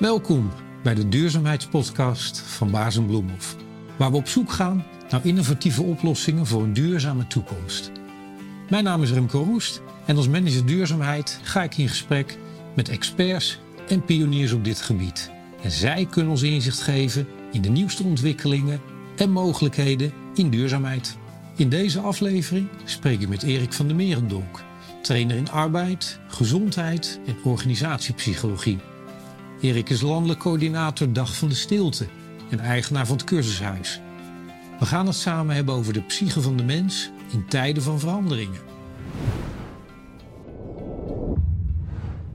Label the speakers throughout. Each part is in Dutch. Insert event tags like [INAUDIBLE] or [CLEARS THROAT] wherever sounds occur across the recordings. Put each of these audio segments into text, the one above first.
Speaker 1: Welkom bij de duurzaamheidspodcast van Baas Bloemhof, waar we op zoek gaan naar innovatieve oplossingen voor een duurzame toekomst. Mijn naam is Remco Roest en als manager duurzaamheid ga ik in gesprek met experts en pioniers op dit gebied. En zij kunnen ons inzicht geven in de nieuwste ontwikkelingen en mogelijkheden in duurzaamheid. In deze aflevering spreek ik met Erik van der Merendonk, trainer in arbeid, gezondheid en organisatiepsychologie. Erik is landelijk coördinator Dag van de Stilte en eigenaar van het cursushuis. We gaan het samen hebben over de psyche van de mens in tijden van veranderingen.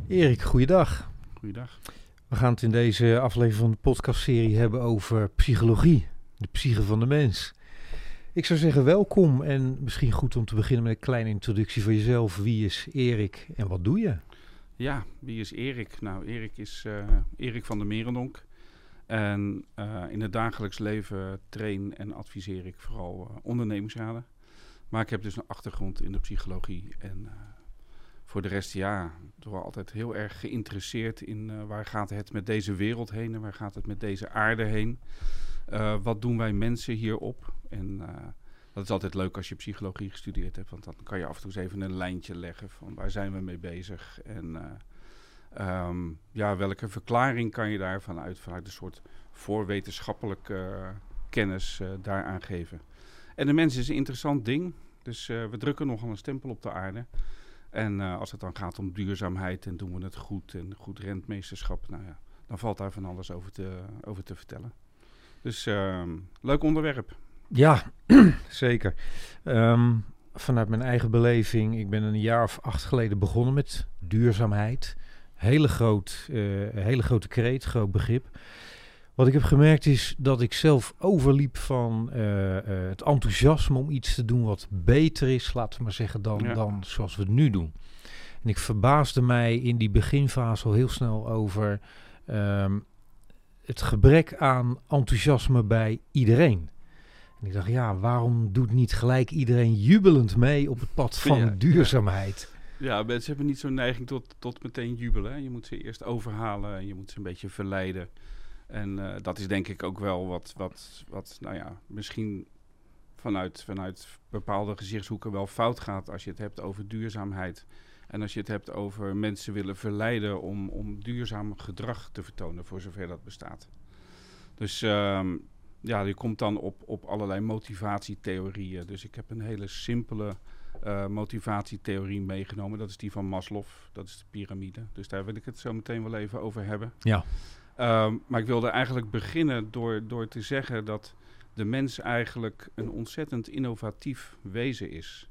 Speaker 1: Erik, goeiedag.
Speaker 2: Goeiedag.
Speaker 1: We gaan het in deze aflevering van de podcastserie hebben over psychologie, de psyche van de mens. Ik zou zeggen welkom en misschien goed om te beginnen met een kleine introductie van jezelf. Wie is Erik en wat doe je?
Speaker 2: Ja, wie is Erik? Nou, Erik is uh, Erik van der Merendonk. En uh, in het dagelijks leven train en adviseer ik vooral uh, ondernemingsraden. Maar ik heb dus een achtergrond in de psychologie. En voor de rest, ja, toch altijd heel erg geïnteresseerd in waar gaat het met deze wereld heen en waar gaat het met deze aarde heen. wat doen wij mensen hierop? En dat is altijd leuk als je psychologie gestudeerd hebt, want dan kan je af en toe eens even een lijntje leggen van waar zijn we mee bezig en uh, um, ja, welke verklaring kan je daarvan uit, vanuit een soort voorwetenschappelijke kennis uh, daaraan geven. En de mens is een interessant ding, dus uh, we drukken nogal een stempel op de aarde. En als het dan gaat om duurzaamheid en doen we het goed en goed rentmeesterschap, nou ja, dan valt daar van alles over te, over te vertellen. Dus ehm, leuk onderwerp.
Speaker 1: Ja, [CLEARS THROAT] zeker. Um, vanuit mijn eigen beleving, ik ben een jaar of acht geleden begonnen met duurzaamheid. Hele, groot, uh, hele grote kreet, groot begrip. Wat ik heb gemerkt is dat ik zelf overliep van uh, uh, het enthousiasme om iets te doen wat beter is, laten we maar zeggen, dan, ja. dan zoals we het nu doen. En ik verbaasde mij in die beginfase al heel snel over um, het gebrek aan enthousiasme bij iedereen. En ik dacht, ja, waarom doet niet gelijk iedereen jubelend mee op het pad [LAUGHS] van ja, duurzaamheid?
Speaker 2: Ja, mensen hebben niet zo'n neiging tot, tot meteen jubelen. Hè. Je moet ze eerst overhalen en je moet ze een beetje verleiden. En uh, dat is denk ik ook wel wat, wat, wat nou ja, misschien vanuit, vanuit bepaalde gezichtshoeken wel fout gaat als je het hebt over duurzaamheid. En als je het hebt over mensen willen verleiden om, om duurzaam gedrag te vertonen, voor zover dat bestaat. Dus um, ja, die komt dan op, op allerlei motivatietheorieën. Dus ik heb een hele simpele uh, motivatietheorie meegenomen. Dat is die van Maslow. Dat is de piramide. Dus daar wil ik het zo meteen wel even over hebben.
Speaker 1: Ja.
Speaker 2: Um, maar ik wilde eigenlijk beginnen door, door te zeggen dat de mens eigenlijk een ontzettend innovatief wezen is.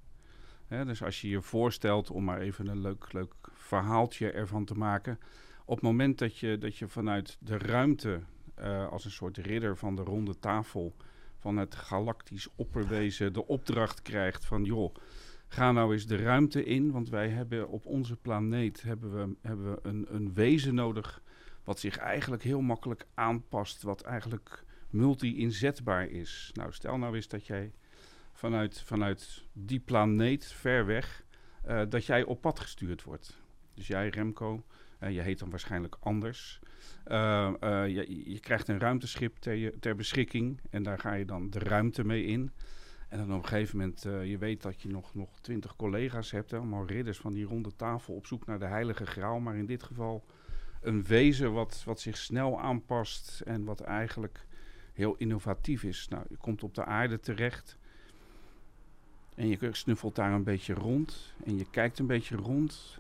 Speaker 2: Hè, dus als je je voorstelt, om maar even een leuk, leuk verhaaltje ervan te maken. Op het moment dat je, dat je vanuit de ruimte uh, als een soort ridder van de ronde tafel van het galactisch opperwezen de opdracht krijgt van joh, ga nou eens de ruimte in, want wij hebben op onze planeet hebben we, hebben we een, een wezen nodig wat zich eigenlijk heel makkelijk aanpast, wat eigenlijk multi-inzetbaar is. Nou, stel nou eens dat jij vanuit, vanuit die planeet ver weg, uh, dat jij op pad gestuurd wordt. Dus jij, Remco, je heet dan waarschijnlijk anders. Uh, uh, je, je, krijgt een ruimteschip ter, ter, beschikking en daar ga je dan de ruimte mee in. En dan op een gegeven moment, uh, je weet dat je nog, nog twintig collega's hebt, allemaal ridders van die ronde tafel op zoek naar de heilige graal. Maar in dit geval een wezen wat, wat zich snel aanpast en wat eigenlijk heel innovatief is. Nou, je komt op de aarde terecht en je snuffelt daar een beetje rond en je kijkt een beetje rond.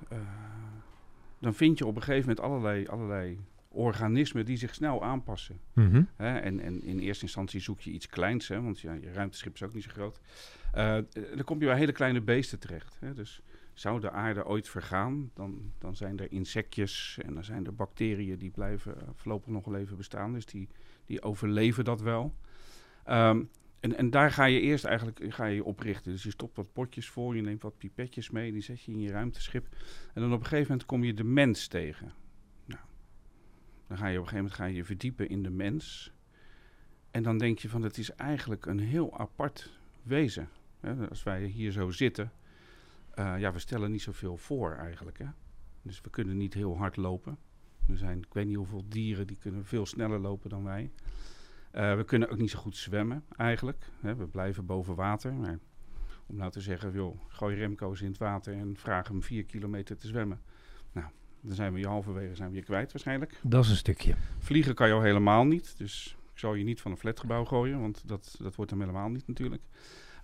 Speaker 2: Dan vind je op een gegeven moment allerlei, allerlei organismen die zich snel aanpassen.
Speaker 1: Mm -hmm.
Speaker 2: Hè? En, en, in eerste instantie zoek je iets kleins, hè? want ja, je ruimteschip is ook niet zo groot. Uh, dan kom je bij hele kleine beesten terecht. Hè? Dus zou de aarde ooit vergaan, dan, dan zijn er insectjes en dan zijn er bacteriën die blijven uh, voorlopig nog wel even bestaan. Dus die, die overleven dat wel. Um, en, en daar ga je eerst eigenlijk ga je oprichten. Dus je stopt wat potjes voor, je neemt wat pipetjes mee, die zet je in je ruimteschip. En dan op een gegeven moment kom je de mens tegen. Dan ga je op een gegeven moment ga je, verdiepen in de mens. En dan denk je van het is eigenlijk een heel apart wezen. Als wij hier zo zitten, uh, ja, we stellen niet zoveel voor eigenlijk. Hè? Dus we kunnen niet heel hard lopen. Er zijn, ik weet niet hoeveel dieren die kunnen veel sneller lopen dan wij. Uh, we kunnen ook niet zo goed zwemmen eigenlijk. Hè, we blijven boven water. Maar om nou te zeggen, joh, gooi Remco's in het water en vraag hem vier kilometer te zwemmen. Nou, dan zijn we je halverwege zijn we je kwijt waarschijnlijk.
Speaker 1: Dat is een stukje.
Speaker 2: Vliegen kan je al helemaal niet. Dus ik zal je niet van een flatgebouw gooien, want dat, dat wordt hem helemaal niet natuurlijk.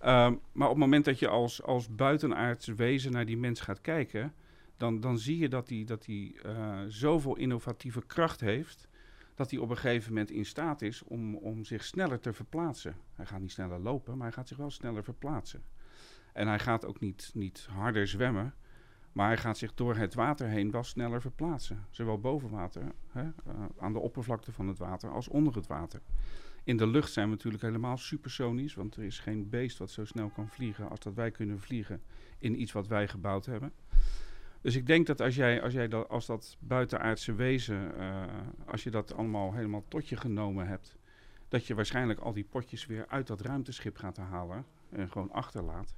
Speaker 2: Um, maar op het moment dat je als, als buitenaards wezen naar die mens gaat kijken, dan, dan zie je dat hij dat die, uh, zoveel innovatieve kracht heeft, dat hij op een gegeven moment in staat is om, om zich sneller te verplaatsen. Hij gaat niet sneller lopen, maar hij gaat zich wel sneller verplaatsen. En hij gaat ook niet, niet harder zwemmen, maar hij gaat zich door het water heen wel sneller verplaatsen. Zowel boven water, hè, uh, aan de oppervlakte van het water, als onder het water. In de lucht zijn we natuurlijk helemaal supersonisch, want er is geen beest wat zo snel kan vliegen als dat wij kunnen vliegen in iets wat wij gebouwd hebben. Dus ik denk dat als jij, als jij dat, als dat buitenaardse wezen, uh, als je dat allemaal helemaal tot je genomen hebt, dat je waarschijnlijk al die potjes weer uit dat ruimteschip gaat halen en gewoon achterlaat.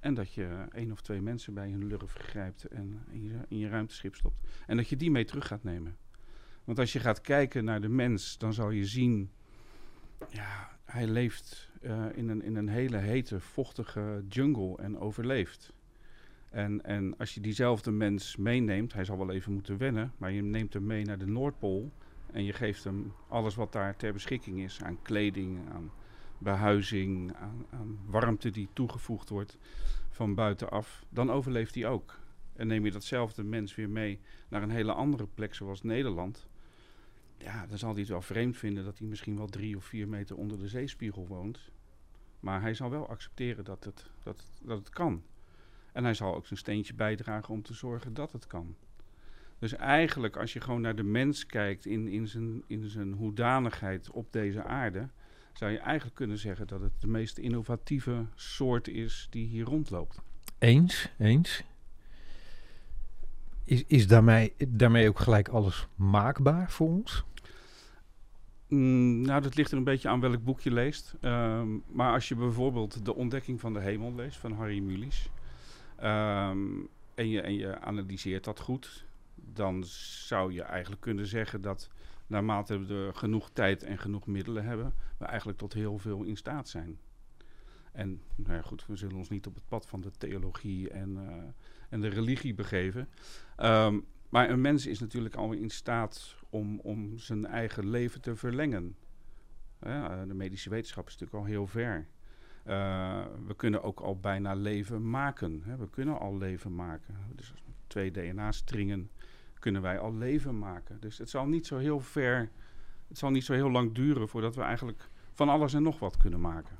Speaker 2: En dat je één of twee mensen bij hun lurf grijpt en in je, in je ruimteschip stopt. En dat je die mee terug gaat nemen. Want als je gaat kijken naar de mens, dan zal je zien ja, hij leeft uh, in, een, in een hele hete, vochtige jungle en overleeft. En, en als je diezelfde mens meeneemt, hij zal wel even moeten wennen, maar je neemt hem mee naar de Noordpool en je geeft hem alles wat daar ter beschikking is aan kleding, aan behuizing, aan, aan warmte die toegevoegd wordt van buitenaf, dan overleeft hij ook. En neem je datzelfde mens weer mee naar een hele andere plek zoals Nederland, ja, dan zal hij het wel vreemd vinden dat hij misschien wel drie of vier meter onder de zeespiegel woont. Maar hij zal wel accepteren dat het, dat, dat het kan. En hij zal ook zijn steentje bijdragen om te zorgen dat het kan. Dus eigenlijk, als je gewoon naar de mens kijkt in, in, zijn, in zijn hoedanigheid op deze aarde, zou je eigenlijk kunnen zeggen dat het de meest innovatieve soort is die hier rondloopt.
Speaker 1: Eens, eens. Is, is daarmee, daarmee ook gelijk alles maakbaar voor ons?
Speaker 2: Mm, nou, dat ligt er een beetje aan welk boek je leest. Um, maar als je bijvoorbeeld De Ontdekking van de Hemel leest van Harry Mulisch. Um, en, je, analyseert dat goed. Dan zou je eigenlijk kunnen zeggen dat naarmate we genoeg tijd en genoeg middelen hebben, we eigenlijk tot heel veel in staat zijn. En nou goed, we zullen ons niet op het pad van de theologie en, uh, en de religie begeven. Um, maar een mens is natuurlijk al in staat om, om zijn eigen leven te verlengen. De medische wetenschap is natuurlijk al heel ver. Uh, we kunnen ook al bijna leven maken. Hè. We kunnen al leven maken. Dus twee DNA-stringen kunnen wij al leven maken. Dus het zal niet zo heel ver, het zal niet zo heel lang duren voordat we eigenlijk van alles en nog wat kunnen maken.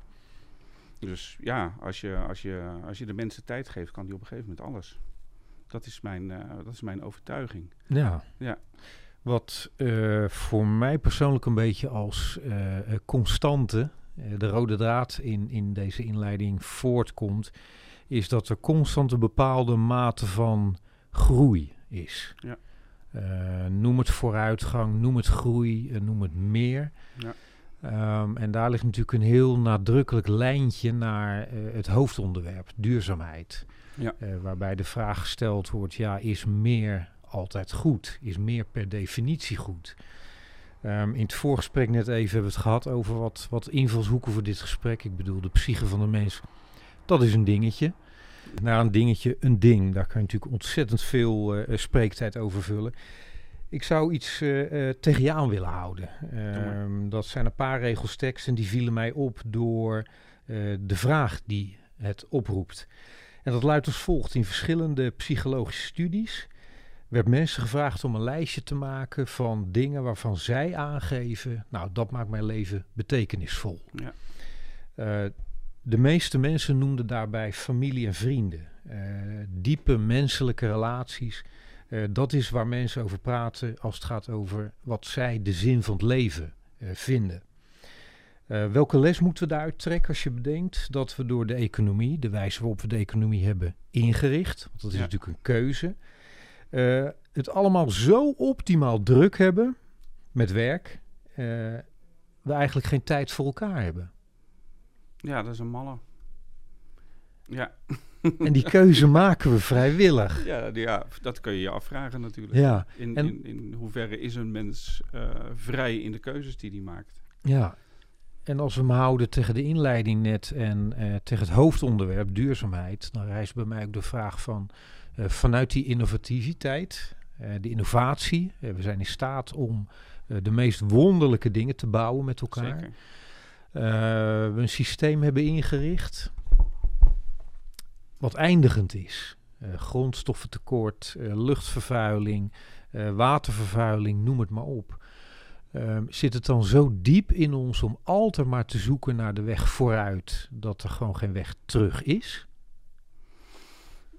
Speaker 2: Dus ja, als je, als je, als je de mensen tijd geeft, kan die op een gegeven moment alles. Dat is mijn, uh, dat is mijn overtuiging.
Speaker 1: Ja. ja. Wat uh, voor mij persoonlijk een beetje als uh, constante, de rode draad in, in deze inleiding voortkomt, is dat er constant een bepaalde mate van groei is. Ja. noem het vooruitgang, noem het groei, noem het meer. Ja. Um, en daar ligt natuurlijk een heel nadrukkelijk lijntje naar uh, het hoofdonderwerp, duurzaamheid. Ja. Waarbij de vraag gesteld wordt, ja, is meer altijd goed? Is meer per definitie goed? Um, in het voorgesprek net even hebben we het gehad over wat, wat invalshoeken voor dit gesprek. Ik bedoel, de psyche van de mens, dat is een dingetje. Naar een dingetje, een ding. Daar kan je natuurlijk ontzettend veel uh, spreektijd over vullen. Ik zou iets uh, uh, tegen je aan willen houden. Um, dat zijn een paar regels tekst en die vielen mij op door de vraag die het oproept. En dat luidt als volgt. In verschillende psychologische studies werd mensen gevraagd om een lijstje te maken van dingen waarvan zij aangeven, nou dat maakt mijn leven betekenisvol. Ja. de meeste mensen noemden daarbij familie en vrienden. diepe menselijke relaties uh, dat is waar mensen over praten als het gaat over wat zij de zin van het leven vinden. Welke les moeten we daaruit trekken als je bedenkt dat we door de economie, de wijze waarop we de economie hebben ingericht, want dat is ja. natuurlijk een keuze, het allemaal zo optimaal druk hebben met werk, we eigenlijk geen tijd voor elkaar hebben?
Speaker 2: Ja, dat is een malle. Ja.
Speaker 1: En die keuze [LAUGHS] maken we vrijwillig.
Speaker 2: Ja, ja, dat kun je je afvragen natuurlijk.
Speaker 1: Ja,
Speaker 2: In,
Speaker 1: en-
Speaker 2: in, in hoeverre is een mens eh, vrij in de keuzes die hij maakt?
Speaker 1: ja. En als we me houden tegen de inleiding net en eh, tegen het hoofdonderwerp duurzaamheid, dan rijst bij mij ook de vraag van eh, vanuit die innovativiteit, eh, de innovatie, eh, we zijn in staat om eh, de meest wonderlijke dingen te bouwen met elkaar.
Speaker 2: Zeker.
Speaker 1: Eh, we een systeem hebben ingericht wat eindigend is. Eh, grondstoffentekort, eh, luchtvervuiling, eh, watervervuiling, noem het maar op. Ehm, zit het dan zo diep in ons om altijd maar te zoeken naar de weg vooruit, dat er gewoon geen weg terug is?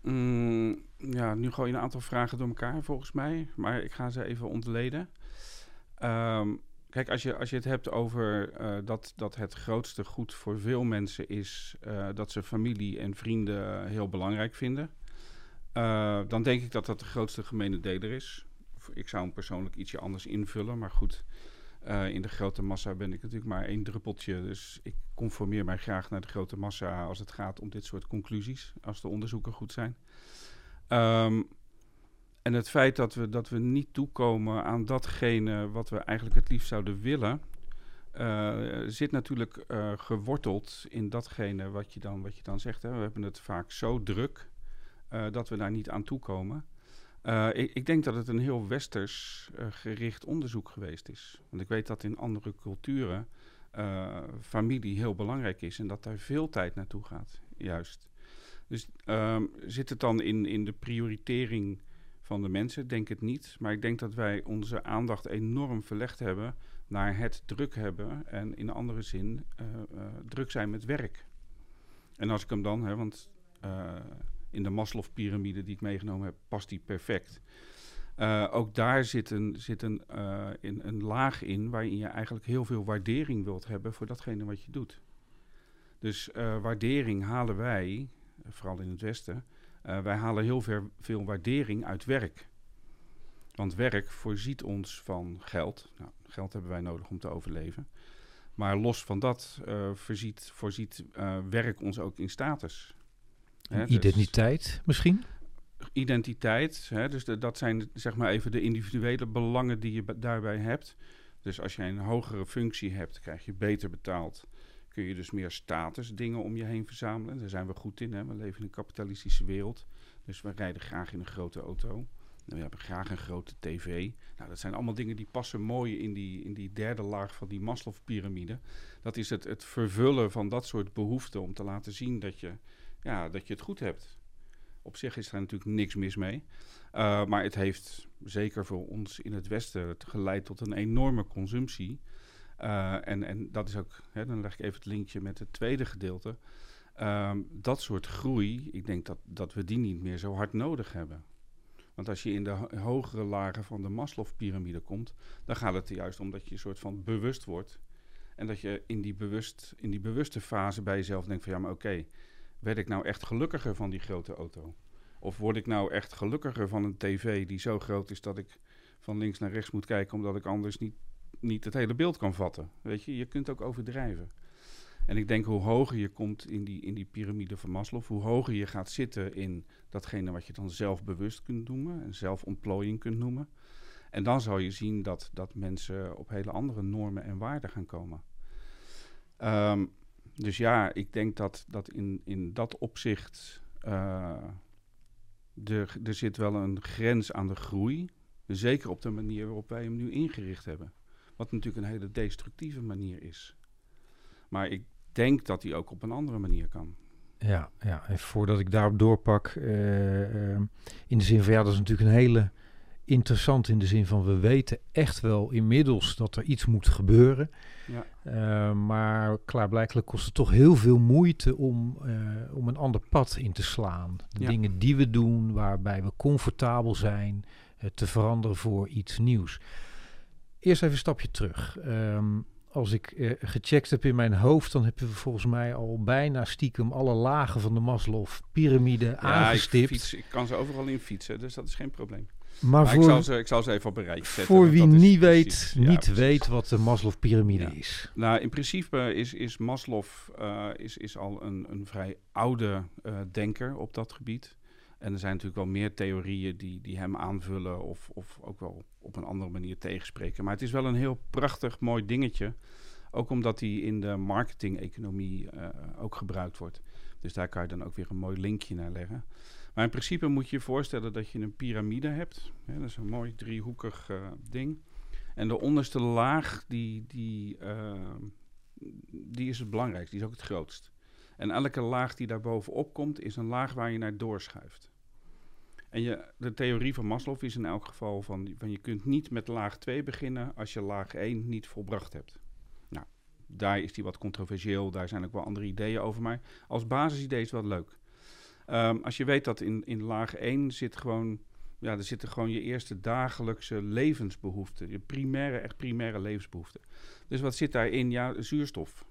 Speaker 2: Mm, ja, nu gooi een aantal vragen door elkaar volgens mij, maar ik ga ze even ontleden. Ehm, kijk, als je, als je het hebt over eh, dat, dat het grootste goed voor veel mensen is eh, dat ze familie en vrienden heel belangrijk vinden, eh, dan denk ik dat dat de grootste gemene deler is. Ik zou hem persoonlijk ietsje anders invullen, maar goed. in de grote massa ben ik natuurlijk maar één druppeltje. Dus ik conformeer mij graag naar de grote massa als het gaat om dit soort conclusies. Als de onderzoeken goed zijn. Ehm, en het feit dat we, dat we niet toekomen aan datgene wat we eigenlijk het liefst zouden willen. eh, zit natuurlijk eh, geworteld in datgene wat je dan, wat je dan zegt. Hè. We hebben het vaak zo druk eh, dat we daar niet aan toekomen. Ik, ik denk dat het een heel westers gericht onderzoek geweest is. Want ik weet dat in andere culturen familie heel belangrijk is en dat daar veel tijd naartoe gaat, juist. Dus ehm, zit het dan in, in de prioritering van de mensen? Denk het niet. Maar ik denk dat wij onze aandacht enorm verlegd hebben naar het druk hebben en in andere zin eh, eh, druk zijn met werk. En als ik hem dan, hè, want eh, in de Maslow-pyramide die ik meegenomen heb, past die perfect. Ook daar zit, een, zit een, in, een laag in waarin je eigenlijk heel veel waardering wilt hebben voor datgene wat je doet. Dus waardering halen wij, vooral in het Westen, eh, wij halen heel veel, veel waardering uit werk. Want werk voorziet ons van geld. Nou, geld hebben wij nodig om te overleven. Maar los van dat eh, voorziet, voorziet eh, werk ons ook in status. Hè, dus-
Speaker 1: Identiteit misschien?
Speaker 2: identiteit. Hè, dus de- dat zijn zeg maar even de individuele belangen die je daarbij hebt. Dus als jij een hogere functie hebt, krijg je beter betaald. Kun je dus meer statusdingen om je heen verzamelen. Daar zijn we goed in. Hè? We leven in een kapitalistische wereld. Dus we rijden graag in een grote auto. We hebben graag een grote tv. Nou, dat zijn allemaal dingen die passen mooi in die, in die derde laag van die Maslow-pyramide. Dat is het, het vervullen van dat soort behoeften om te laten zien dat je, ja, dat je het goed hebt. Op zich is daar natuurlijk niks mis mee. Uh, maar het heeft zeker voor ons in het Westen geleid tot een enorme consumptie. Uh, en, en dat is ook, hè, dan leg ik even het linkje met het tweede gedeelte. Um, dat soort groei, ik denk dat, dat we die niet meer zo hard nodig hebben. Want als je in de ho hogere lagen van de Maslow-pyramide komt, dan gaat het er juist om dat je een soort van bewust wordt. En dat je in die, bewust, in die bewuste fase bij jezelf denkt van ja, maar oké, werd ik nou echt gelukkiger van die grote auto? Of word ik nou echt gelukkiger van een tv die zo groot is dat ik van links naar rechts moet kijken, omdat ik anders niet, niet het hele beeld kan vatten? Weet je, je kunt ook overdrijven. En ik denk hoe hoger je komt in die, in die piramide van Maslow, hoe hoger je gaat zitten in datgene wat je dan zelfbewust kunt noemen en zelfontplooiing kunt noemen. En dan zal je zien dat, dat mensen op hele andere normen en waarden gaan komen. Um, dus ja, ik denk dat, dat in, in dat opzicht uh, er zit wel een grens aan de groei. Zeker op de manier waarop wij hem nu ingericht hebben. Wat natuurlijk een hele destructieve manier is. Maar ik denk dat die ook op een andere manier kan.
Speaker 1: Ja, ja. en voordat ik daarop doorpak, uh, uh, in de zin van ja, dat is natuurlijk een hele interessant in de zin van we weten echt wel inmiddels dat er iets moet gebeuren.
Speaker 2: Ja.
Speaker 1: Uh, maar klaarblijkelijk kost het toch heel veel moeite om, om een ander pad in te slaan. De
Speaker 2: Ja.
Speaker 1: dingen die we doen, waarbij we comfortabel zijn, te veranderen voor iets nieuws. Eerst even een stapje terug. Um, als ik uh, gecheckt heb in mijn hoofd, dan hebben we volgens mij al bijna stiekem alle lagen van de Maslow-pyramide
Speaker 2: ja,
Speaker 1: aangestipt.
Speaker 2: Ik, fiets, ik kan ze overal in fietsen, dus dat is geen probleem.
Speaker 1: Maar,
Speaker 2: Maar ik,
Speaker 1: voor,
Speaker 2: zal ze, ik zal ze even op een rijtje zetten.
Speaker 1: voor wie niet, weet,
Speaker 2: ja,
Speaker 1: niet
Speaker 2: precies.
Speaker 1: weet wat de Maslow-pyramide
Speaker 2: Ja.
Speaker 1: is.
Speaker 2: Nou, in principe is, is Maslow eh, is, is al een, een vrij oude eh, denker op dat gebied. En er zijn natuurlijk wel meer theorieën die, die hem aanvullen of, of ook wel op een andere manier tegenspreken. Maar het is wel een heel prachtig, mooi dingetje. Ook omdat hij in de marketing-economie eh, ook gebruikt wordt. Dus daar kan je dan ook weer een mooi linkje naar leggen. Maar in principe moet je je voorstellen dat je een piramide hebt. Dat is een mooi driehoekig eh, ding. En de onderste laag, die, die, eh, die is het belangrijkste, die is ook het grootst. En elke laag die daar bovenop komt, is een laag waar je naar doorschuift. En je, de theorie van Maslow is in elk geval van, van je kunt niet met laag 2 beginnen als je laag 1 niet volbracht hebt. Nou, daar is die wat controversieel, daar zijn ook wel andere ideeën over, maar als basisidee is het wel leuk. Ehm, als je weet dat in, in laag 1 zit gewoon, ja, er zitten gewoon je eerste dagelijkse levensbehoeften, je primaire, echt primaire levensbehoeften. Dus wat zit daarin? Ja, zuurstof.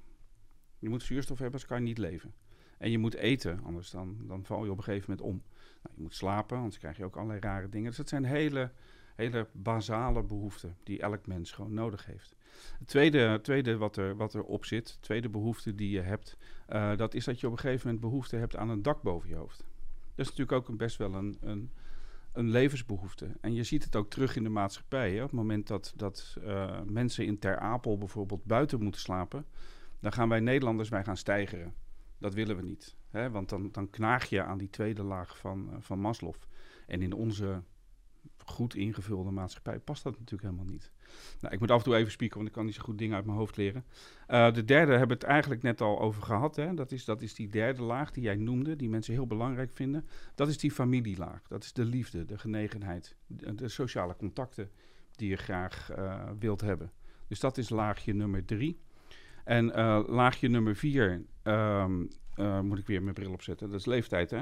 Speaker 2: Je moet zuurstof hebben, anders kan je niet leven. En je moet eten, anders dan, dan val je op een gegeven moment om. Nou, je moet slapen, anders krijg je ook allerlei rare dingen. Dus dat zijn hele, hele basale behoeften die elk mens gewoon nodig heeft. Het tweede, tweede wat, er, wat erop zit, de tweede behoefte die je hebt, eh, dat is dat je op een gegeven moment behoefte hebt aan een dak boven je hoofd. Dat is natuurlijk ook best wel een, een, een levensbehoefte. En je ziet het ook terug in de maatschappij. Hè? Op het moment dat, dat eh, mensen in Ter Apel bijvoorbeeld buiten moeten slapen, dan gaan wij Nederlanders wij gaan stijgeren. Dat willen we niet. Hè? Want dan, dan knaag je aan die tweede laag van, eh, van Maslow. En in onze goed ingevulde maatschappij past dat natuurlijk helemaal niet. Nou, ik moet af en toe even spieken, want ik kan niet zo goed dingen uit mijn hoofd leren. Eh, de derde hebben we het eigenlijk net al over gehad. Hè? Dat, is, dat is die derde laag die jij noemde, die mensen heel belangrijk vinden. Dat is die familielaag. Dat is de liefde, de genegenheid, de, de sociale contacten die je graag eh, wilt hebben. Dus dat is laagje nummer drie. En eh, laagje nummer vier, ehm, eh, moet ik weer mijn bril opzetten, dat is leeftijd hè.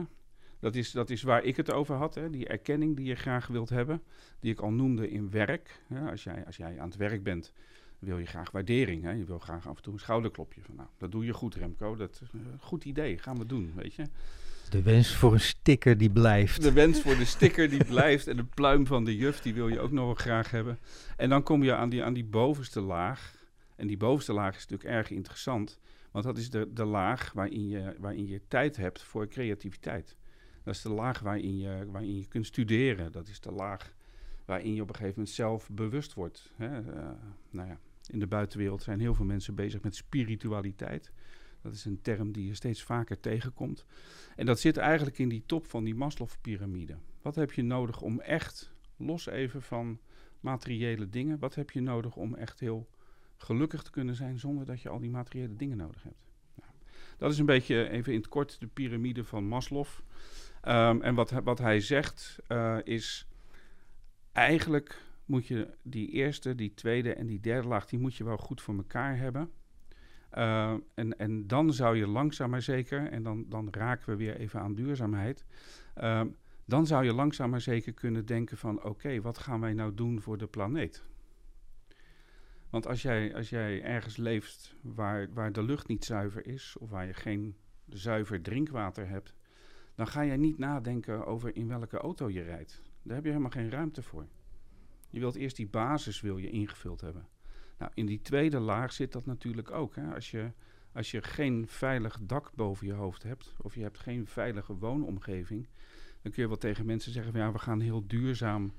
Speaker 2: Dat is, dat is waar ik het over had, hè? die erkenning die je graag wilt hebben, die ik al noemde in werk. Als, jij, als jij aan het werk bent, wil je graag waardering. Hè? Je wil graag af en toe een schouderklopje. Van, nou, dat doe je goed Remco, dat is een goed idee, gaan we doen, weet je.
Speaker 1: De wens voor een sticker die blijft.
Speaker 2: De wens voor de sticker die blijft en de pluim van de juf, die wil je ook nog wel graag hebben. En dan kom je aan die, aan die bovenste laag. En die bovenste laag is natuurlijk erg interessant, want dat is de, de laag waarin je, waarin je tijd hebt voor creativiteit. Dat is de laag waarin je, waarin je kunt studeren. Dat is de laag waarin je op een gegeven moment zelf bewust wordt. Hè? Uh, nou ja, in de buitenwereld zijn heel veel mensen bezig met spiritualiteit. Dat is een term die je steeds vaker tegenkomt. En dat zit eigenlijk in die top van die Maslow-pyramide. Wat heb je nodig om echt, los even van materiële dingen, wat heb je nodig om echt heel gelukkig te kunnen zijn zonder dat je al die materiële dingen nodig hebt? Nou, dat is een beetje even in het kort de piramide van Maslow. Um, en wat, wat hij zegt uh, is, eigenlijk moet je die eerste, die tweede en die derde laag, die moet je wel goed voor elkaar hebben. Uh, en, en dan zou je langzaam maar zeker, en dan, dan raken we weer even aan duurzaamheid, uh, dan zou je langzaam maar zeker kunnen denken van oké, wat gaan wij nou doen voor de planeet? Want als jij, als jij ergens leeft waar, waar de lucht niet zuiver is, of waar je geen zuiver drinkwater hebt, dan ga je niet nadenken over in welke auto je rijdt. Daar heb je helemaal geen ruimte voor. Je wilt eerst die basis wil je ingevuld hebben. Nou, in die tweede laag zit dat natuurlijk ook. Hè? Als, je, als je geen veilig dak boven je hoofd hebt, of je hebt geen veilige woonomgeving, dan kun je wel tegen mensen zeggen ja, we gaan heel duurzaam.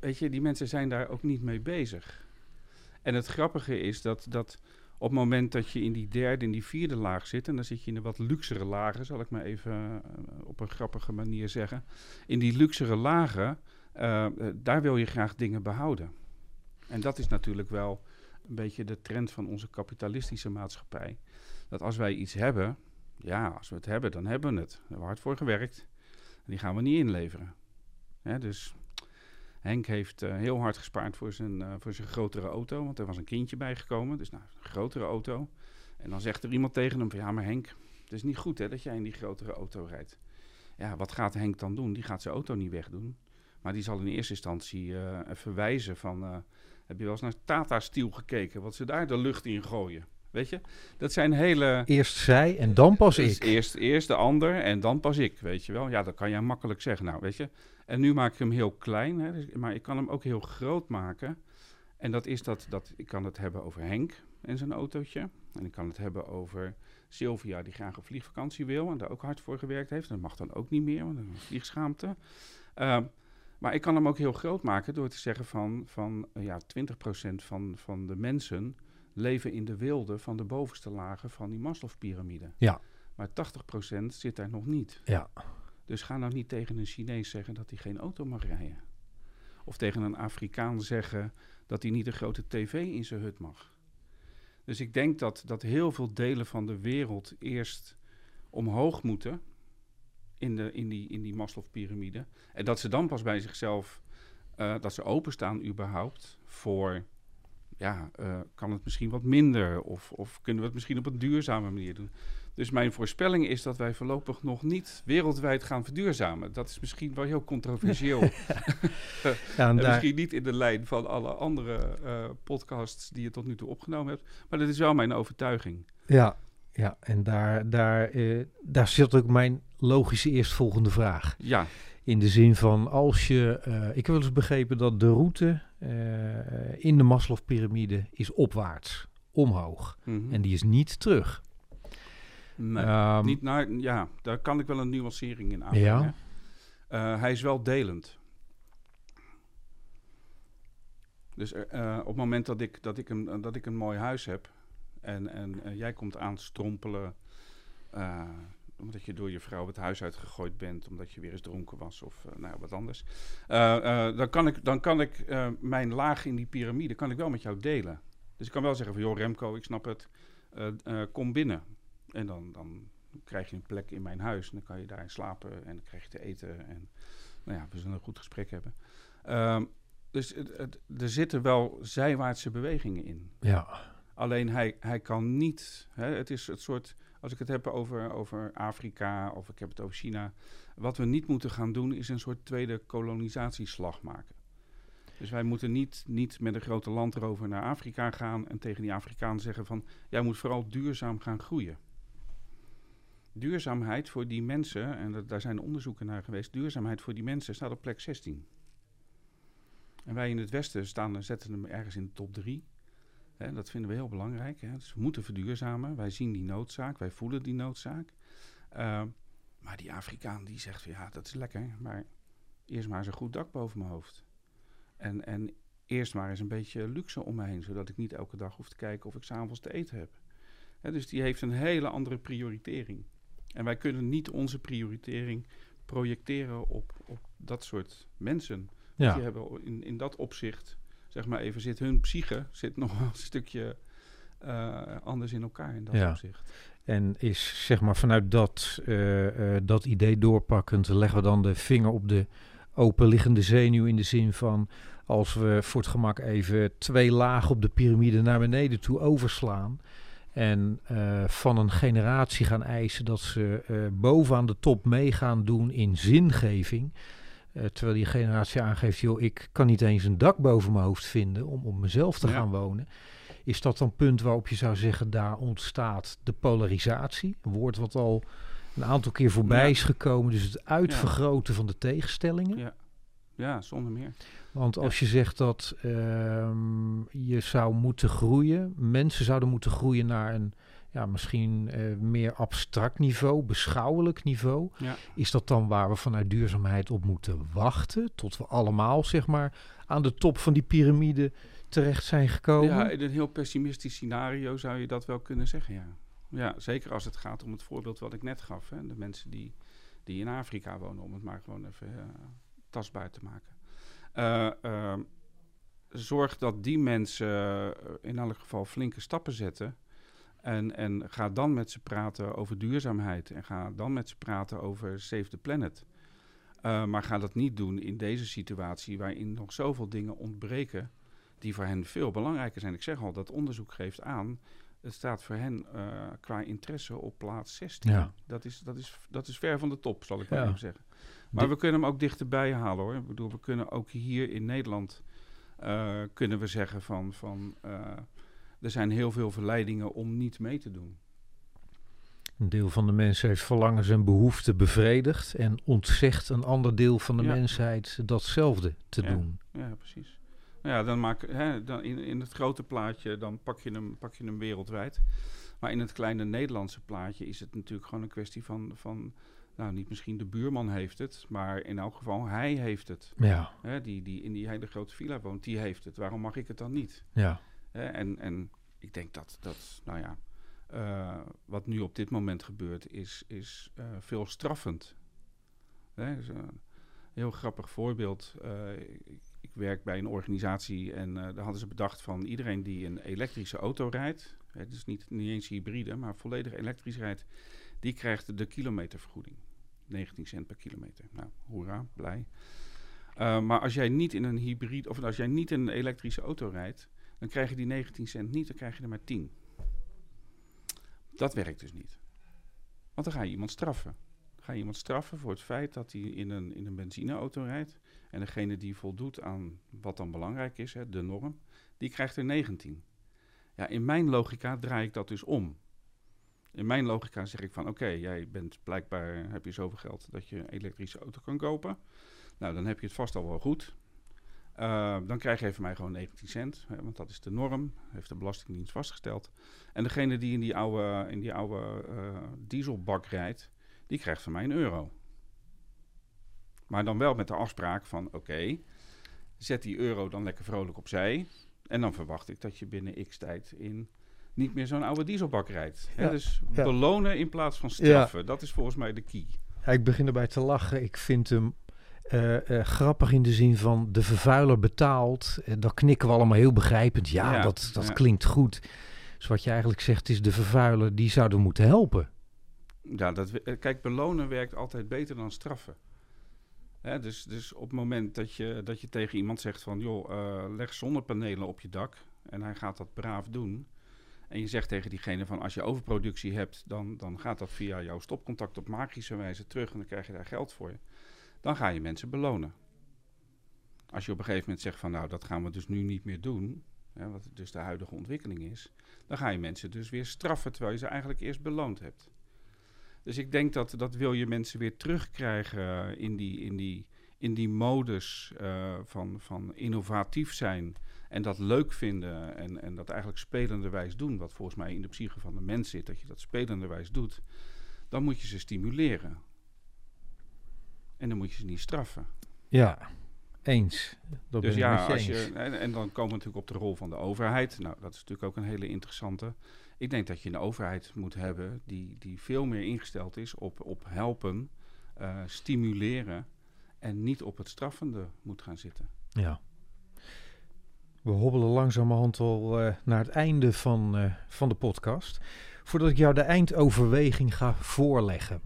Speaker 2: Weet je, die mensen zijn daar ook niet mee bezig. En het grappige is dat, dat op het moment dat je in die derde en die vierde laag zit, en dan zit je in de wat luxere lagen, zal ik maar even uh, op een grappige manier zeggen. In die luxere lagen, uh, uh, daar wil je graag dingen behouden. En dat is natuurlijk wel een beetje de trend van onze kapitalistische maatschappij. Dat als wij iets hebben, ja, als we het hebben, dan hebben we het. Daar hebben hard voor gewerkt. En die gaan we niet inleveren. Dus Henk heeft uh, heel hard gespaard voor zijn, uh, voor zijn grotere auto. Want er was een kindje bijgekomen. Dus nou, een grotere auto. En dan zegt er iemand tegen hem van... Ja, maar Henk, het is niet goed hè, dat jij in die grotere auto rijdt. Ja, wat gaat Henk dan doen? Die gaat zijn auto niet wegdoen. Maar die zal in eerste instantie uh, even wijzen van... heb je wel eens naar Tata Steel gekeken? Wat ze daar de lucht in gooien. Weet je? Dat zijn hele...
Speaker 1: Eerst zij en dan pas
Speaker 2: dus
Speaker 1: ik.
Speaker 2: Eerst, eerst de ander en dan pas ik, weet je wel. Ja, dat kan jij makkelijk zeggen. Nou, weet je. En nu maak ik hem heel klein, hè, dus- maar ik kan hem ook heel groot maken. En dat is dat, dat ik kan het hebben over Henk en zijn autootje. En ik kan het hebben over Sylvia, die graag op vliegvakantie wil en daar ook hard voor gewerkt heeft. Dat mag dan ook niet meer, want dan is vliegschaamte. Uh, maar ik kan hem ook heel groot maken door te zeggen van, van ja, 20% van, van de mensen leven in de wilde van de bovenste lagen van die Maslow-pyramide.
Speaker 1: Ja.
Speaker 2: Maar 80% zit daar nog niet.
Speaker 1: Ja.
Speaker 2: Dus ga nou niet tegen een Chinees zeggen dat hij geen auto mag rijden. Of tegen een Afrikaan zeggen dat hij niet een grote tv in zijn hut mag. Dus ik denk dat, dat heel veel delen van de wereld eerst omhoog moeten in, de, in die, in die Maslow-pyramide. En dat ze dan pas bij zichzelf, uh, dat ze openstaan überhaupt voor, ja, uh, kan het misschien wat minder? Of, of kunnen we het misschien op een duurzame manier doen? Dus mijn voorspelling is dat wij voorlopig nog niet wereldwijd gaan verduurzamen. Dat is misschien wel heel controversieel. [LAUGHS] ja, en, daar... misschien niet in de lijn van alle andere uh, podcasts die je tot nu toe opgenomen hebt. Maar dat is wel mijn overtuiging.
Speaker 1: Ja, ja en daar, daar, uh, daar zit ook mijn logische eerstvolgende vraag.
Speaker 2: Ja.
Speaker 1: In de zin van als je. Uh, ik heb wel eens begrepen dat de route in de Maslow-pyramide is opwaarts, omhoog. Mm -hmm. En die is niet terug.
Speaker 2: Nee, um, niet naar, ja, daar kan ik wel een nuancering in aanbrengen. Ja. Uh, hij is wel delend. Dus op het moment dat ik, dat, ik een, dat ik een mooi huis heb en, en jij komt aanstrompelen omdat je door je vrouw het huis uitgegooid bent, omdat je weer eens dronken was of nou, wat anders, dan kan ik, dan kan ik mijn laag in die piramide kan ik wel met jou delen. Dus ik kan wel zeggen van joh Remco, ik snap het, kom binnen. En dan, dan krijg je een plek in mijn huis. En dan kan je daar slapen en dan krijg je te eten. En nou ja, we zullen een goed gesprek hebben. Um, dus het, het, er zitten wel zijwaartse bewegingen in.
Speaker 1: Ja.
Speaker 2: Alleen hij, hij kan niet. Hè, het is het soort. Als ik het heb over, over Afrika of ik heb het over China. Wat we niet moeten gaan doen is een soort tweede kolonisatieslag maken. Dus wij moeten niet, niet met een grote landrover naar Afrika gaan en tegen die Afrikaan zeggen van jij moet vooral duurzaam gaan groeien duurzaamheid voor die mensen, en daar zijn onderzoeken naar geweest, duurzaamheid voor die mensen staat op plek 16. En wij in het Westen staan, zetten hem ergens in de top 3. Hè, dat vinden we heel belangrijk. Hè. Dus we moeten verduurzamen. Wij zien die noodzaak, wij voelen die noodzaak. Uh, maar die Afrikaan die zegt van ja, dat is lekker, maar eerst maar eens een goed dak boven mijn hoofd. En, en eerst maar eens een beetje luxe om me heen, zodat ik niet elke dag hoef te kijken of ik s'avonds te eten heb. Hè, dus die heeft een hele andere prioritering. En wij kunnen niet onze prioritering projecteren op, op dat soort mensen.
Speaker 1: Ja.
Speaker 2: Die hebben in, in dat opzicht, zeg maar even, zit hun psyche zit nog een stukje uh, anders in elkaar in dat
Speaker 1: ja.
Speaker 2: opzicht.
Speaker 1: En is zeg maar vanuit dat, uh, uh, dat idee doorpakkend, leggen we dan de vinger op de openliggende zenuw in de zin van als we voor het gemak even twee lagen op de piramide naar beneden toe overslaan. En uh, van een generatie gaan eisen dat ze bovenaan de top mee gaan doen in zingeving. Uh, terwijl die generatie aangeeft, joh, ik kan niet eens een dak boven mijn hoofd vinden om op mezelf te ja. gaan wonen. Is dat dan punt waarop je zou zeggen, daar ontstaat de polarisatie? Een woord wat al een aantal keer voorbij ja. is gekomen. Dus het uitvergroten ja. van de tegenstellingen.
Speaker 2: Ja. ja, zonder meer.
Speaker 1: Want als je zegt dat uh, je zou moeten groeien, mensen zouden moeten groeien naar een ja, misschien uh, meer abstract niveau, beschouwelijk niveau.
Speaker 2: Ja.
Speaker 1: Is dat dan waar we vanuit duurzaamheid op moeten wachten? Tot we allemaal, zeg maar, aan de top van die piramide terecht zijn gekomen?
Speaker 2: Ja, in een heel pessimistisch scenario zou je dat wel kunnen zeggen, ja. Ja, zeker als het gaat om het voorbeeld wat ik net gaf. Hè. De mensen die, die in Afrika wonen, om het maar gewoon even uh, tastbaar te maken. Uh, uh, zorg dat die mensen in elk geval flinke stappen zetten. En, en ga dan met ze praten over duurzaamheid. En ga dan met ze praten over Save the Planet. maar ga dat niet doen in deze situatie waarin nog zoveel dingen ontbreken die voor hen veel belangrijker zijn. Ik zeg al, dat onderzoek geeft aan. Het staat voor hen qua interesse op plaats 16.
Speaker 1: Ja.
Speaker 2: Dat, is, dat, is, dat is ver van de top, zal ik maar ja. zeggen. Maar we kunnen hem ook dichterbij halen hoor. Ik bedoel, we kunnen ook hier in Nederland uh, kunnen we zeggen van, van er zijn heel veel verleidingen om niet mee te doen.
Speaker 1: Een deel van de mensen heeft verlangens en behoeften bevredigd en ontzegt een ander deel van de
Speaker 2: Ja.
Speaker 1: mensheid datzelfde te
Speaker 2: Ja.
Speaker 1: doen.
Speaker 2: Ja, precies. Nou ja, dan maak, hè, dan in, in het grote plaatje dan pak je, hem, pak je hem wereldwijd. Maar in het kleine Nederlandse plaatje is het natuurlijk gewoon een kwestie van, van nou niet misschien de buurman heeft het, maar in elk geval hij heeft het.
Speaker 1: Ja,
Speaker 2: Hè, die, die in die hele grote villa woont, die heeft het. Waarom mag ik het dan niet?
Speaker 1: ja,
Speaker 2: en, en ik denk dat, dat nou ja, eh, wat nu op dit moment gebeurt, is, is eh, veel straffend. Hè, een heel grappig voorbeeld. eh, ik, ik werk bij een organisatie en daar hadden ze bedacht van iedereen die een elektrische auto rijdt, hè, dus niet, niet eens hybride, maar volledig elektrisch rijdt, die krijgt de kilometervergoeding. 19 cent per kilometer. Nou, hoera, blij. Maar als jij niet in een hybride, of als jij niet in een elektrische auto rijdt, dan krijg je die 19 cent niet, dan krijg je er maar 10. Dat werkt dus niet. Want dan ga je iemand straffen. Ga je iemand straffen voor het feit dat hij in een, in een benzineauto rijdt. En degene die voldoet aan wat dan belangrijk is, hè, de norm, die krijgt er 19. Ja, in mijn logica draai ik dat dus om. In mijn logica zeg ik van oké, jij bent blijkbaar, heb je zoveel geld dat je een elektrische auto kan kopen. Nou, dan heb je het vast al wel goed. Uh, dan krijg je van mij gewoon 19 cent, hè, want dat is de norm, heeft de Belastingdienst vastgesteld. En degene die in die oude, in die oude uh, dieselbak rijdt, die krijgt van mij een euro. Maar dan wel met de afspraak van, oké, okay, zet die euro dan lekker vrolijk opzij. En dan verwacht ik dat je binnen x tijd in niet meer zo'n oude dieselbak rijdt. Ja, hè, dus ja. belonen in plaats van straffen, ja. dat is volgens mij de key.
Speaker 1: ik begin erbij te lachen. Ik vind hem uh, uh, grappig in de zin van de vervuiler betaalt. Uh, dat knikken we allemaal heel begrijpend. Ja, ja dat, dat ja. klinkt goed. Dus wat je eigenlijk zegt is de vervuiler die zouden moeten helpen.
Speaker 2: Ja, dat, kijk, belonen werkt altijd beter dan straffen. Hè, dus, dus op het moment dat je, dat je tegen iemand zegt van... joh, uh, leg zonnepanelen op je dak en hij gaat dat braaf doen... en je zegt tegen diegene van als je overproductie hebt... dan, dan gaat dat via jouw stopcontact op magische wijze terug... en dan krijg je daar geld voor dan ga je mensen belonen. Als je op een gegeven moment zegt van nou, dat gaan we dus nu niet meer doen, hè, wat dus de huidige ontwikkeling is, dan ga je mensen dus weer straffen terwijl je ze eigenlijk eerst beloond hebt. Dus ik denk dat dat wil je mensen weer terugkrijgen in die, in die, in die modus uh, van, van innovatief zijn en dat leuk vinden en, en dat eigenlijk spelenderwijs doen, wat volgens mij in de psyche van de mens zit, dat je dat spelenderwijs doet, dan moet je ze stimuleren. En dan moet je ze niet straffen.
Speaker 1: Ja, eens. Dat
Speaker 2: dus ja, als
Speaker 1: je
Speaker 2: en, en dan komen we natuurlijk op de rol van de overheid. Nou, dat is natuurlijk ook een hele interessante. Ik denk dat je een overheid moet hebben die, die veel meer ingesteld is op, op helpen, uh, stimuleren en niet op het straffende moet gaan zitten.
Speaker 1: Ja. We hobbelen langzamerhand al uh, naar het einde van, uh, van de podcast. Voordat ik jou de eindoverweging ga voorleggen.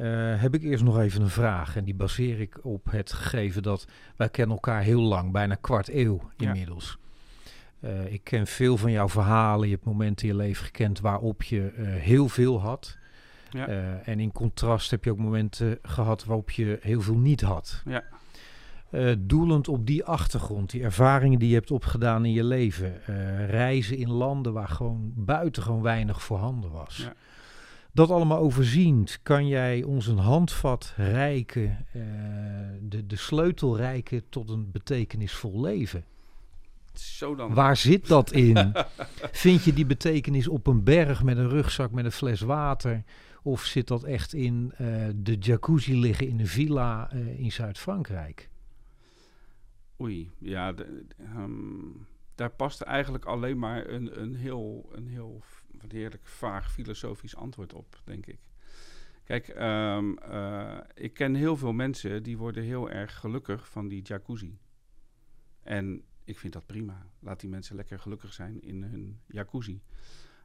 Speaker 1: Uh, heb ik eerst nog even een vraag. En die baseer ik op het gegeven dat wij kennen elkaar heel lang, bijna kwart eeuw inmiddels. Ja. Uh, ik ken veel van jouw verhalen. Je hebt momenten in je leven gekend waarop je uh, heel veel had. Ja. en in contrast heb je ook momenten gehad waarop je heel veel niet had.
Speaker 2: Ja.
Speaker 1: doelend op die achtergrond, die ervaringen die je hebt opgedaan in je leven. reizen in landen waar gewoon buitengewoon weinig voorhanden was.
Speaker 2: Ja.
Speaker 1: Dat allemaal overziend, kan jij ons een handvat reiken, uh, de, de sleutel reiken tot een betekenisvol leven?
Speaker 2: Zo dan.
Speaker 1: Waar zit dat in? [LAUGHS] Vind je die betekenis op een berg met een rugzak met een fles water? Of zit dat echt in uh, de jacuzzi liggen in een villa uh, in Zuid-Frankrijk?
Speaker 2: Oei, ja, de, um, daar past eigenlijk alleen maar een, een heel, een heel wat heerlijk vaag filosofisch antwoord op, denk ik. Kijk, um, uh, ik ken heel veel mensen die worden heel erg gelukkig van die jacuzzi. En ik vind dat prima. Laat die mensen lekker gelukkig zijn in hun jacuzzi.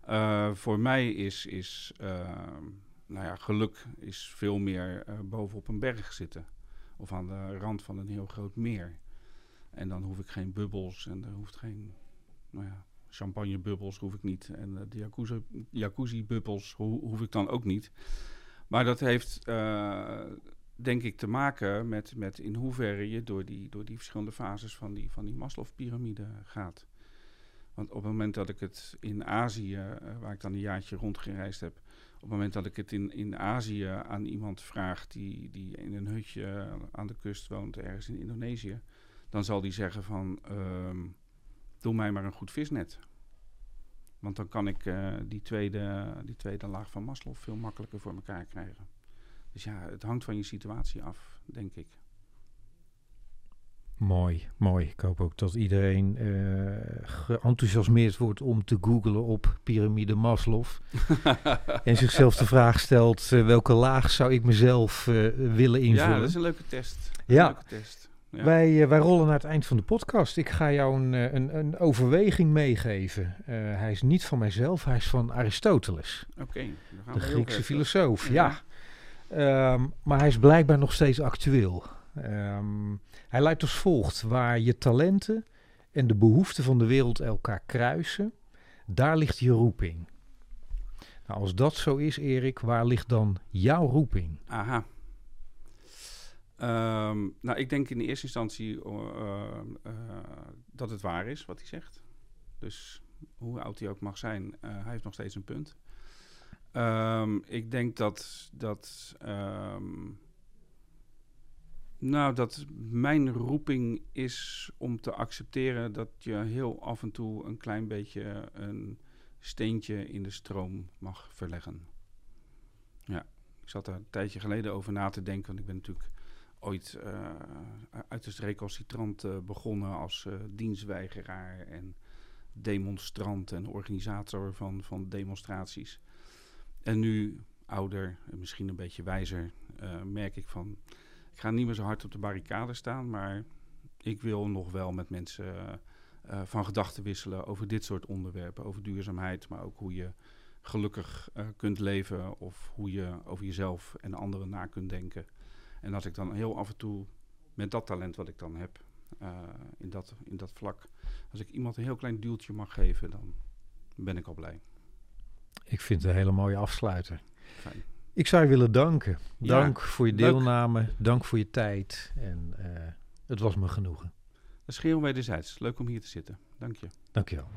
Speaker 2: Uh, voor mij is, is uh, nou ja, geluk is veel meer bovenop een berg zitten. Of aan de rand van een heel groot meer. En dan hoef ik geen bubbels en er hoeft geen, nou ja, champagnebubbels hoef ik niet. En uh, de jacuzzi, jacuzzi-bubbels ho hoef ik dan ook niet. Maar dat heeft, uh, denk ik, te maken met, met in hoeverre je door die, door die verschillende fases van die, van die Maslow-pyramide gaat. Want op het moment dat ik het in Azië, uh, waar ik dan een jaartje rondgereisd heb, op het moment dat ik het in, in Azië aan iemand vraag die, die in een hutje aan de kust woont, ergens in Indonesië, dan zal die zeggen van ehm, doe mij maar een goed visnet. Want dan kan ik eh, die, tweede, die tweede laag van Maslow veel makkelijker voor elkaar krijgen. Dus ja, het hangt van je situatie af, denk ik.
Speaker 1: Mooi, mooi. Ik hoop ook dat iedereen uh, geenthousiasmeerd wordt om te googlen op piramide Maslow. [LAUGHS] en zichzelf de vraag stelt, uh, welke laag zou ik mezelf uh, willen invullen?
Speaker 2: Ja, dat is een leuke test.
Speaker 1: Ja.
Speaker 2: Leuke test. Ja.
Speaker 1: Wij, wij rollen naar het eind van de podcast. Ik ga jou een, een, een overweging meegeven. hij is niet van mijzelf, hij is van Aristoteles.
Speaker 2: Oké. Okay,
Speaker 1: de Griekse filosoof, ja. ja. Um, maar hij is blijkbaar nog steeds actueel. Um, hij leidt als volgt: waar je talenten en de behoeften van de wereld elkaar kruisen, daar ligt je roeping. Nou, als dat zo is, Erik, waar ligt dan jouw roeping?
Speaker 2: Aha. Um, nou, ik denk in de eerste instantie uh, uh, dat het waar is wat hij zegt. Dus hoe oud hij ook mag zijn, uh, hij heeft nog steeds een punt. Um, ik denk dat, dat um, nou, dat mijn roeping is om te accepteren dat je heel af en toe een klein beetje een steentje in de stroom mag verleggen. Ja, ik zat daar een tijdje geleden over na te denken, want ik ben natuurlijk ooit uh, uiterst recalcitrant uh, begonnen als uh, dienstweigeraar en demonstrant en organisator van, van demonstraties. En nu, ouder en misschien een beetje wijzer, merk ik van ik ga niet meer zo hard op de barricade staan, maar ik wil nog wel met mensen van gedachten wisselen over dit soort onderwerpen. Over duurzaamheid, maar ook hoe je gelukkig kunt leven of hoe je over jezelf en anderen na kunt denken. En dat ik dan heel af en toe met dat talent wat ik dan heb in, dat, in dat vlak, als ik iemand een heel klein duwtje mag geven, dan ben ik al blij.
Speaker 1: Ik vind het een hele mooie afsluiter.
Speaker 2: Fijn.
Speaker 1: Ik zou je willen danken. Dank
Speaker 2: Ja,
Speaker 1: voor je
Speaker 2: leuk.
Speaker 1: deelname, dank voor je tijd. En uh, het was me genoegen.
Speaker 2: Dat is geheel wederzijds. Leuk om hier te zitten. Dank je.
Speaker 1: Dank je wel.